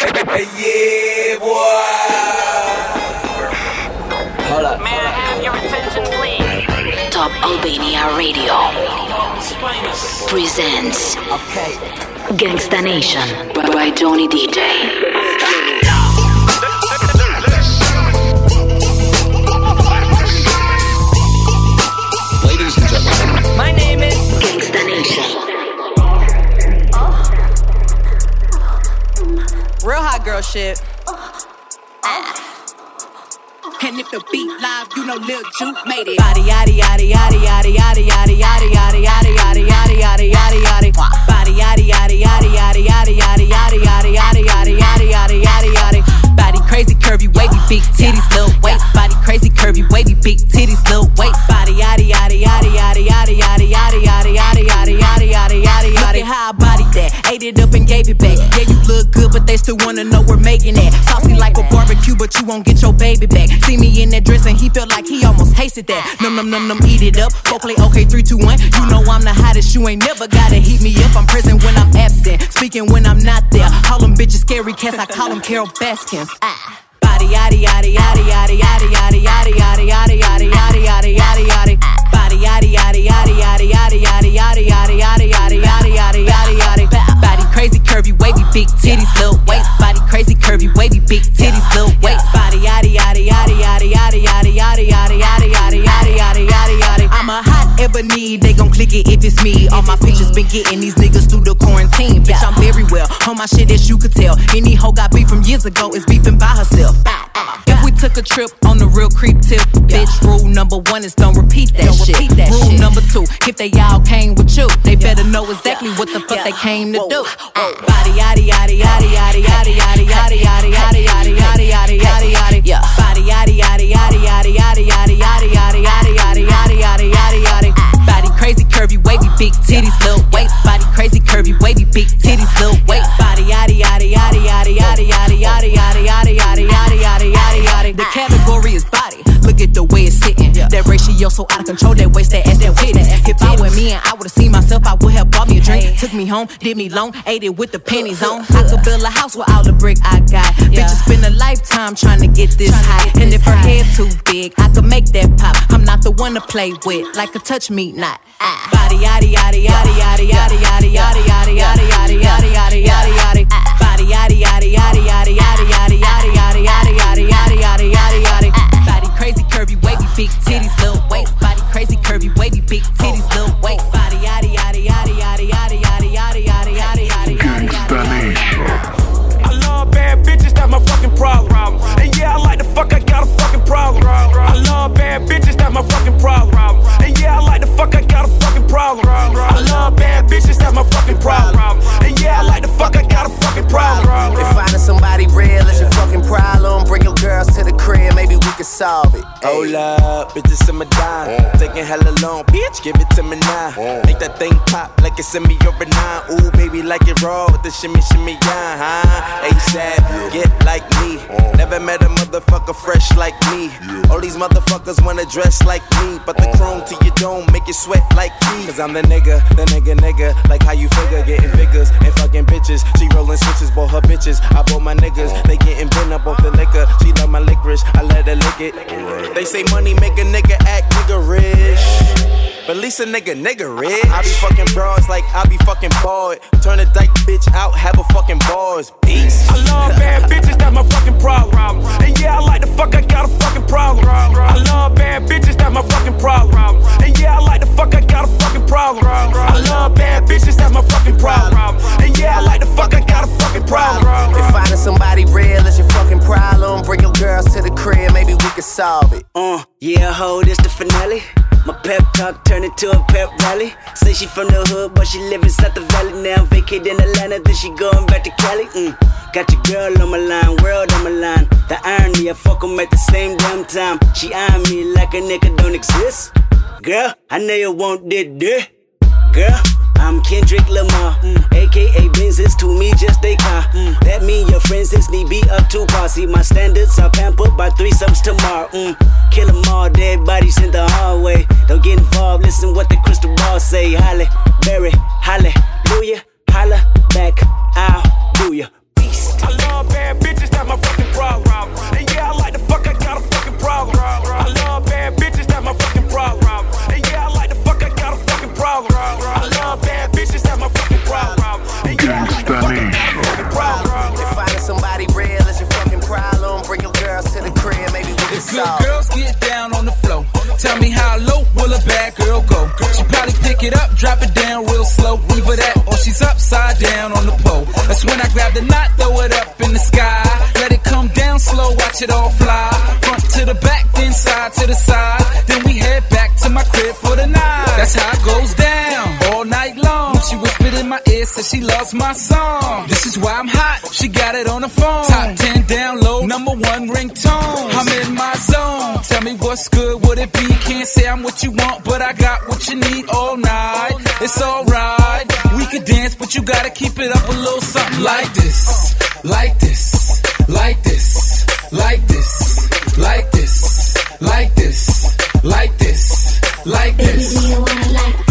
Hey, yeah, boy. Hold up. May I have your attention, please? Top Albania Radio presents Okay. Gangsta Nation by Johnny DJ. Ladies and gentlemen, My name is. Gangsta Nation. Real hot girl shit. And if the beat live, you know Lil Juke made it. Body yaddy yaddy yaddy yaddy yaddy yaddy yaddy yaddy yaddy yaddy yaddy yaddy yaddy yaddy. Body yaddy yaddy yaddy yaddy yaddy yaddy yaddy yaddy yaddy yaddy yaddy yaddy yaddy yaddy. Body crazy curvy wavy big won't get your baby back. See me in that dress and he felt like he almost tasted that. Num num num num, eat it up. Go play okay, three, two, one. You know I'm the hottest. You ain't never gotta heat me up. I'm present when I'm absent, speaking when I'm not there. Call them bitches scary cats. I call them Carole Baskins. Ah. Body yaddy yaddy yaddy yaddy yaddy yaddy yaddy yaddy yaddy yaddy yaddy yaddy yaddy yaddy. Body yaddy yaddy yaddy yaddy yaddy yaddy yaddy yaddy yaddy yaddy yaddy yaddy yaddy yaddy. Body crazy curvy wavy big titties little waist. Body crazy curvy wavy big titties little waist. Yaddy yaddy yaddy yaddy yaddy yaddy yaddy yaddy yaddy yaddy yaddy yaddy yaddy yaddy. I'm a hot ebony, they gon' click it if it's me. All my pictures been getting these niggas through the quarantine. Bitch, I'm very well on my shit as you could tell. Any hoe got beef from years ago is beefing by herself. If we took a trip on the real creep tip, bitch, rule number one is don't repeat that shit. rule number two, if they all came with you, they better know exactly what the fuck they came to do. Body yaddy yaddy yaddy yaddy yaddy yaddy yaddy yaddy curvy wavy big titties little waist. Body crazy curvy wavy big titties little waist. Body Took me home, did me long, ate it with the pennies on. I could build a house with all the brick I got. Bitches spend a lifetime trying to get this high. And if her head too big, I could make that pop. I'm not the one to play with, like a touch me not. Body yaddy yaddy yaddy yaddy yaddy yaddy yaddy yaddy yaddy yaddy yaddy yaddy yaddy yaddy. Body yaddy yaddy yaddy yaddy yaddy yaddy yaddy yaddy yaddy yaddy yaddy yaddy yaddy yaddy. Body crazy curvy wavy big titties little waist. Body crazy curvy wavy big titties little waist. Body yaddy yaddy yaddy yaddy yaddy yaddy yaddy bitch, give it to me now. Oh. Make that thing pop like it's in me over nine. Ooh, baby, like it raw with the shimmy, shimmy, yeah, huh? ASAP, get like me. Oh. Never met a motherfucker fresh like me. All these motherfuckers wanna dress like me. But the oh. chrome to your dome make you sweat like me. Cause I'm the nigga, the nigga, nigga. Like how you figure, getting figures and fucking bitches. She rolling switches, bought her bitches. I bought my niggas, they getting bent up off the liquor. She love my licorice, I let her lick it. They say money make a nigga act nigga rich. But at least a nigga nigga rich. I be fucking broads like I be fucking bored. Turn a dyke bitch out, have a fucking bars. Peace. I love bad bitches, that's my fucking problem. And yeah, I like the fuck, I got a fucking problem. I love bad bitches, that's my fucking problem. And yeah, I like the fuck, I got a fucking problem. I love bad bitches, that's my fucking problem. And yeah, I like the fuck, I got a fucking problem. If finding somebody real is your fucking problem, bring your girls to the crib, maybe we can solve it. Uh, yeah, ho, this the finale. My pep talk turned into a pep rally. Say she from the hood, but she live inside the valley now. Vacate in Atlanta, then she going back to Cali. Mm. Got your girl on my line, world on my line. The irony, I fuck 'em at the same damn time. She eyeing me like a nigga don't exist. Girl, I know you want this, this. Girl, I'm Kendrick Lamar, mm. aka Benzes to me just a car. Mm. That mean your friends is need be up to par. See my standards are pampered by threesomes tomorrow. Mm. Kill 'em all, dead bodies in the hallway. Don't get involved, listen what the crystal ball say. Halle, Berry, hallelujah, holla back, I'll do ya. It all fly. Front to the back, then side to the side. Then we head back to my crib for the night. That's how it goes down all night long. She whispered in my ear, said she loves my song. This is why I'm hot. She got it on the phone. Top 10 download, number one ringtone. I'm in my zone. Tell me what's good, would it be? Can't say I'm what you want, but I got what you need all night. It's alright. We could dance, but you gotta keep it up a little something like this. Like this. Like this. Like this. Like this. Like this. Like this. Like this. Do you wanna like this?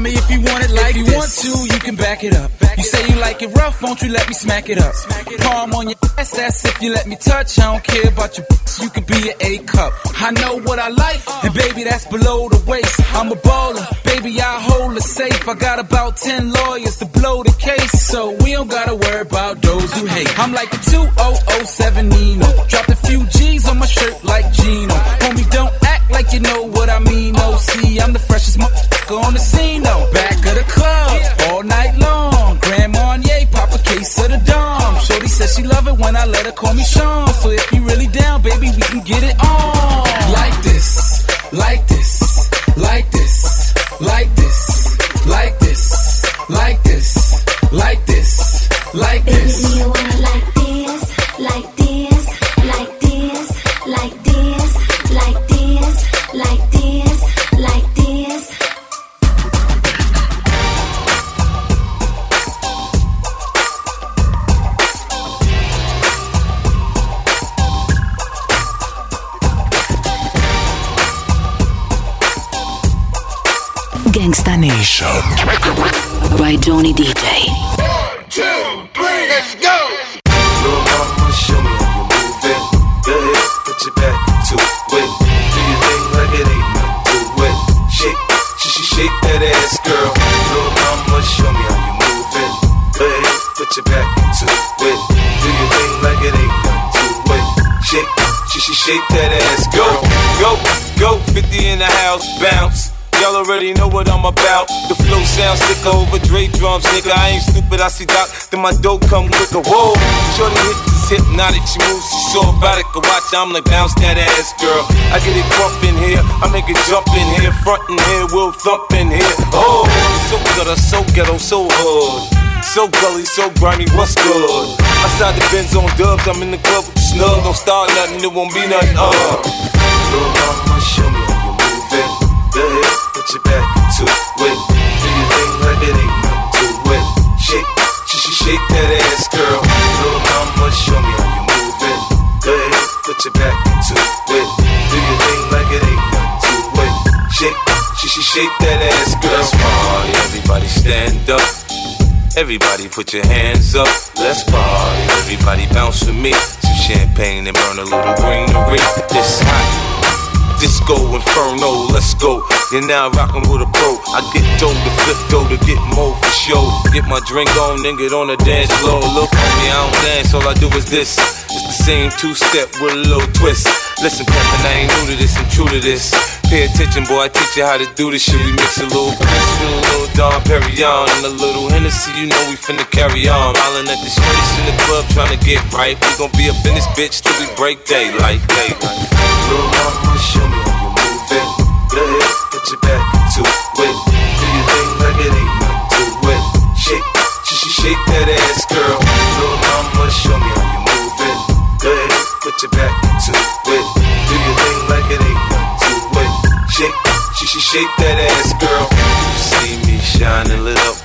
Tell me if you want it like if you want to, you can back it up. You say you like it rough, won't you let me smack it up? Smack it Palm on your ass, that's if you let me touch. I don't care about your you can be an A cup. I know what I like, uh. and baby, that's below the waist. I'm a baller, baby, I hold it safe. I got about 10 lawyers to blow the case, so we don't gotta worry about those who hate. I'm like the 2007 Nino. Dropped a few G's Nation. By Johnny DJ. Two, three, let's go. Little mama, show me how you move it. Go ahead, put your back to it. Do your thing like it ain't nothing to it. Shake, sh- sh- shake that ass, girl. Little mama, show me how you move it. Go ahead, put your back to it. Do your thing like it ain't nothing to it. Shake, sh- sh- shake that ass, go, go, go. 50 in the house, bounce. Y'all already know what I'm about. The flow sounds sicker over Dre drums, nigga. I ain't stupid, I see Doc, then my dope come quicker. Whoa, shorty hips is hypnotic, she moves, she's so erotic. I watch, I'm like bounce that ass, girl. I get it crump in here, I make it jump in here, front in here, we'll thump in here. Oh, so gutter, so ghetto, so hood. So gully, so grimy, what's good? I Outside the Benz on dubs, I'm in the club with the snug. Don't start nothing, it won't be nothing. Uh. Little mama, show me how you move it. Go ahead, put your back to it. Do your thing like it ain't nothing to it. Shake, sh- sh- shake that ass, girl. Little mama, show me how you move. Go ahead, put your back to it. Do your thing like it ain't nothing to it. Shake, sh- sh- shake that ass, girl. Let's party, everybody stand up. Everybody put your hands up, let's party. Everybody bounce with me. Some champagne and burn a little greenery. This hot. Disco Inferno, let's go. You're now rockin' with a pro. I get dough to flip dough to get more for show. Get my drink on, then get on the dance floor. Look at me, I don't dance, all I do is this. It's the same two step with a little twist. Listen, Peppin, I ain't new to this, I'm true to this. Pay attention, boy, I teach you how to do this shit. We mix a little Chris a little Dom Perignon and a little Hennessy, you know we finna carry on. Hollin' at the streets in the club tryna get right. We gon' be up in this bitch till we break daylight, daylight. Little mama, show me how you move it. Put your back to it. Do your thing like it ain't nothing to it. Shake, sh- sh- shake that ass, girl. Little mama, show me how you move it. Go ahead, put your back to it. Do your thing like it ain't nothing to it. Shake, sh- sh- shake that ass, girl. You see me shining, lit up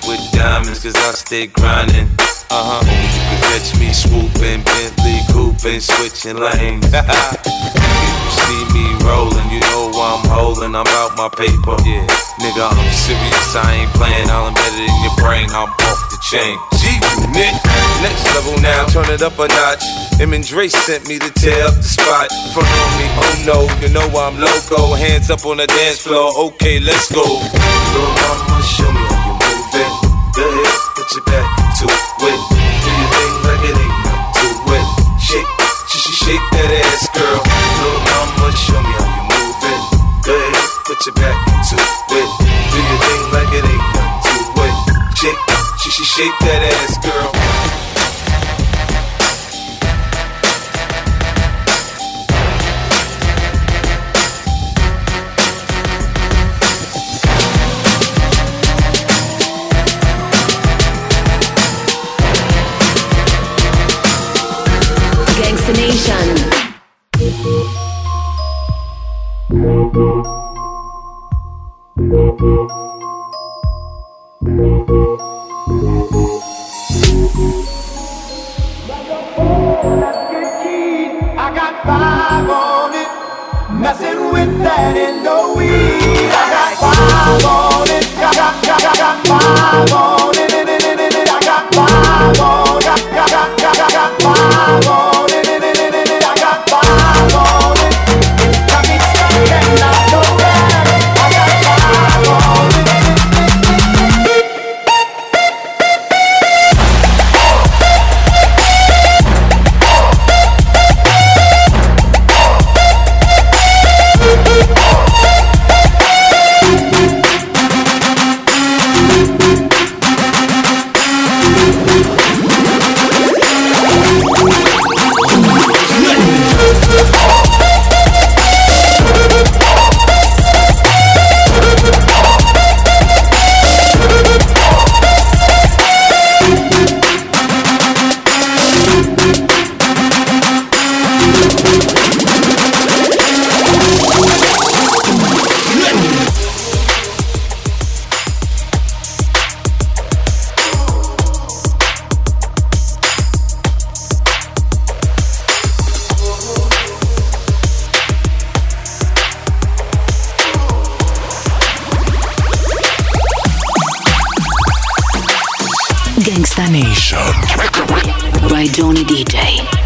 diamonds, cause I stay grinding. Uh huh. Only you can catch me swooping, Bentley cooping, switching lanes. you see me rolling, you know I'm holding. I'm out my paper. Yeah, nigga, I'm serious. I ain't playing. I'll embed it in your brain. I'm off the chain. G unit, next level now. Turn it up a notch. Him and Dre sent me to tear up the spot. Front on me, oh no, you know I'm loco. Hands up on the dance floor. Okay, let's go. Little mama, show me Go ahead, put your back to it. Do your thing like it ain't to it. Shake, sh- shake that ass, girl. Little mama, show me how you move. Go ahead, put your back to it. Do your thing like it ain't to it. Shake, sh- shake that ass, girl. five on it. Messing with that in the weed. I got five on it. Got, got, got, got five on it. DJ.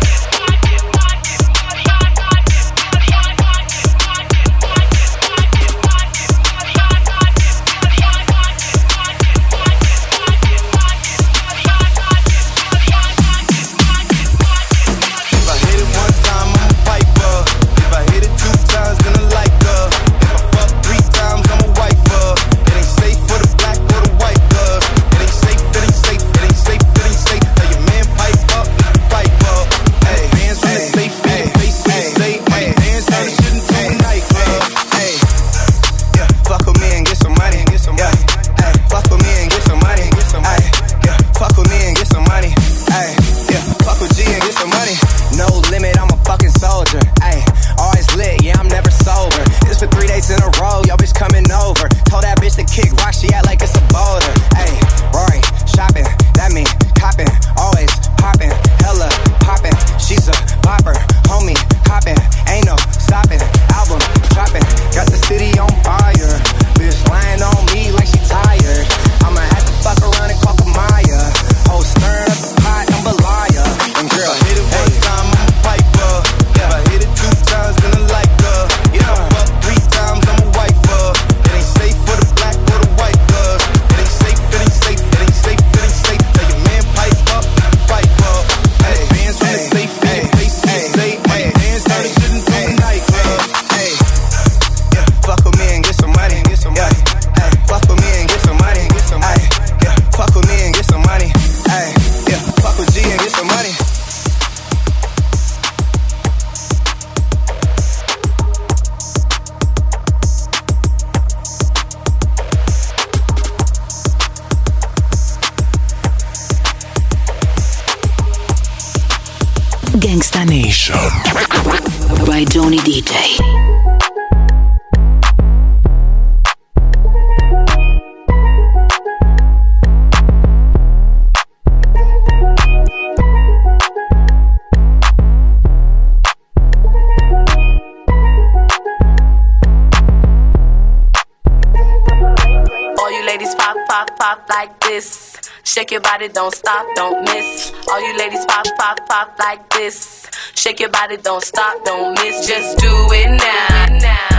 this. Shake your body, don't stop, don't miss. All you ladies pop, pop, pop like this. Shake your body, don't stop, don't miss. Just do it now. now.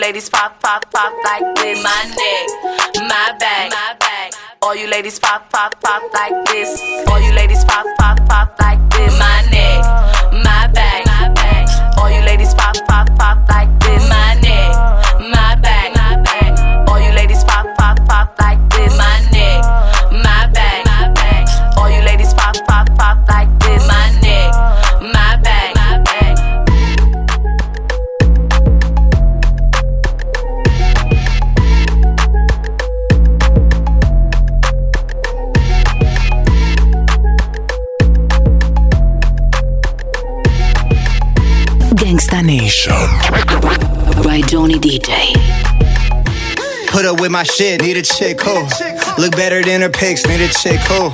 Ladies pop, pop, pop like this. My neck, my back, my back. All you ladies pop, pop, pop like this. All you ladies pop, pop, pop like this. My neck, my back, my back. All you ladies pop, pop, pop Nation. By Johnny DJ. Put up with my shit, need a chick, who? Look better than her pics, need a chick, who?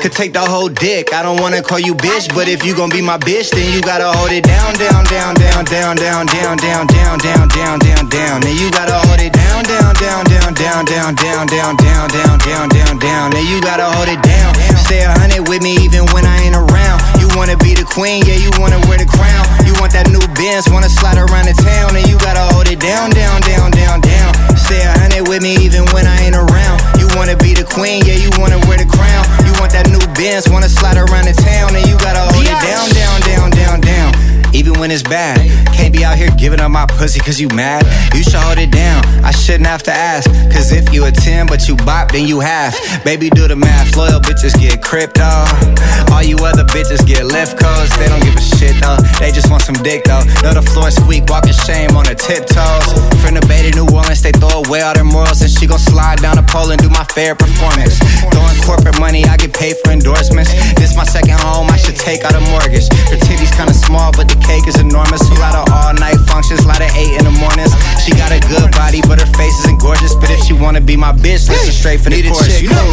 Could take the whole dick, I don't wanna call you bitch, but if you gon' be my bitch, then you gotta hold it down, down, down, down, down, down, down, down, down, down, down, down, down. Then you gotta hold it down, down, down, down, down, down, down, down, down, down, down, down, down. Then you gotta hold it down. Stay a hundred with me even when I ain't around. You wanna be the queen, yeah, you wanna wear the crown. You want that new Benz, wanna slide around the town, and you gotta hold it down, down, down, down, down. Stay a hundred with me even when I ain't around. You wanna be the queen, yeah, you wanna wear the crown. You want that new Benz, wanna slide around the town, and you gotta hold it down, down, down, down, down. Even when it's bad, can't be out here giving up my pussy cause you mad. You should hold it down, I shouldn't have to ask. Cause if you a 10 but you bop, then you half. Baby, do the math, loyal bitches get crypto. Uh. All you other bitches get left codes, they don't give a shit though. They just want some dick though. Know the floor squeak, walking shame on her tiptoes. From the Bay to New Orleans, they throw away all their morals, and she gon' slide down the pole and do my fair performance. Throwing corporate money, I get paid for endorsements. This my second home, I should take out a mortgage. Her titties kinda small, but the cake is enormous. A lot of all night functions, a lot of eight in the mornings. She got a good body, but her face isn't gorgeous. But if she wanna be my bitch, listen straight from the Need a chorus. chick, You know,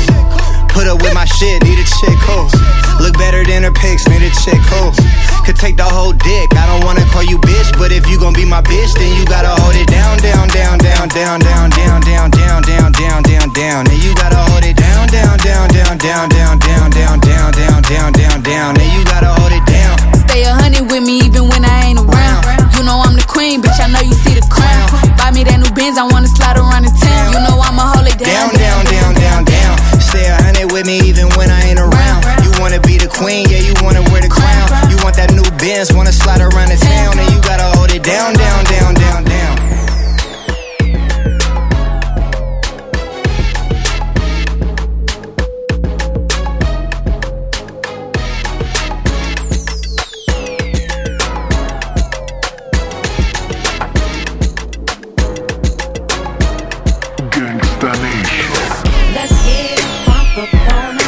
put up with my shit, need a chick, ho. Look better than her pics, need a chick, ho. Could take the whole dick, I don't wanna call you bitch, but if you gon' be my bitch, then you gotta hold it down, down, down, down, down, down, down, down, down, down, down, down, down. Then you gotta hold it down, down, down, down, down, down, down, down, down, down, down, down, down. Then you gotta hold Benz, I wanna slide around the town. You know I'ma hold it Down, down, down, down, down, down. Stay a hundred with me even when I ain't around. You wanna be the queen, yeah, you wanna wear the crown. You want that new Benz, wanna slide around the town, and you gotta hold it down, down, down, down, down. destination. Let's get it, pump up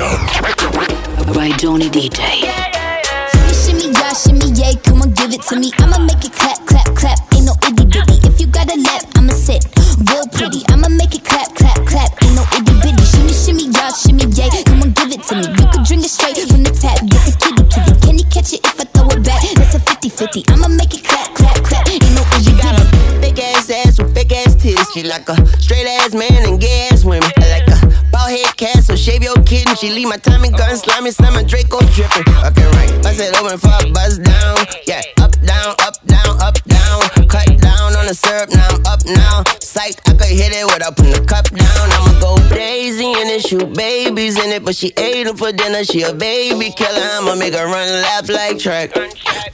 By Johnny DJ. Shimmy, yeah, shimmy, yay, come on, give it to me. I'ma make it clap, clap, clap. Ain't no itty bitty. If you got a lap, I'ma sit real pretty. I'ma make it clap, clap, clap. Ain't no itty bitty. Shimmy, shimmy, yeah, shimmy, yay, come on, give it to me. You can drink it straight from the tap. Get the kitty, kitty. Can you catch it if I throw it back? That's a 50 50. I'ma make it clap, clap, clap. Ain't no itty bitty. Big ass ass with big ass titties. She like a straight ass She leave my Tommy gun slimy, summer Draco dripping. Okay, right. Bust it open for a buzz down. Yeah, up, down, up, down, up, down. Cut down on the syrup, now I'm up now. Psych, I could hit it without putting the cup down. I'ma go crazy and then shoot babies in it, but she ate them for dinner. She a baby killer. I'ma make her run and laugh like track.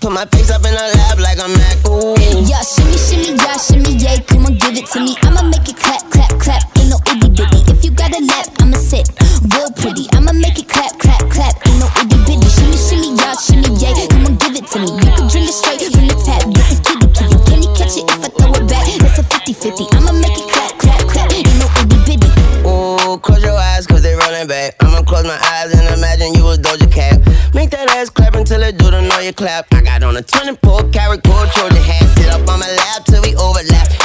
Put my face up in her lap like I'm Mac. Ooh. Yeah, shimmy, shimmy, yeah, shimmy, yay, come on, give it to me. I'ma make it clap, clap, clap. Ain't no itty bitty. You got a lap, I'ma sit real pretty. I'ma make it clap, clap, clap. Ain't no itty bitty. Shimmy, shimmy, yeah, shimmy, yay, come on, give it to me. You can drink it straight from the tap. Get the kitty, kitty. Can you catch it if I throw it back? That's a 50 50. I'ma make it clap, clap, clap. Ain't no itty bitty. Ooh, close your eyes cause they rolling back. I'ma close my eyes and imagine you was Doja Cat. Make that ass clap until it do the know you clap. I got on a 24 karat gold Trojan hat. Sit up on my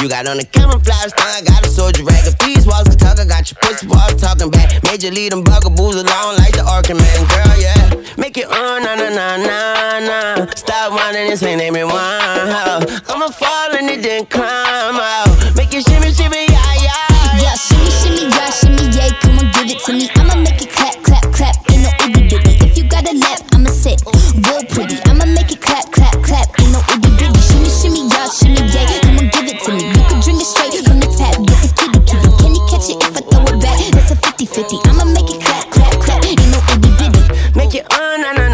You got on a camouflage thong, I got a soldier rag. If these walls could talk, I got your pussy walls talking back. You lead them bugaboos along like the Arkham man. Girl, yeah. Make it on, na na na na na. Stop whining, this ain't name it one. I'ma fall and it then climb out. Make it shimmy, shimmy, yeah, yeah. Yeah, shimmy, shimmy, yeah, shimmy, yay, come on, give it to me. I'ma make it clap, clap, clap. Ain't no itty bitty. If you got a lap, I'ma sit real pretty. 50 50. I'ma make it clap, clap, clap. Ain't no itty bitty. Make it uh, na na na.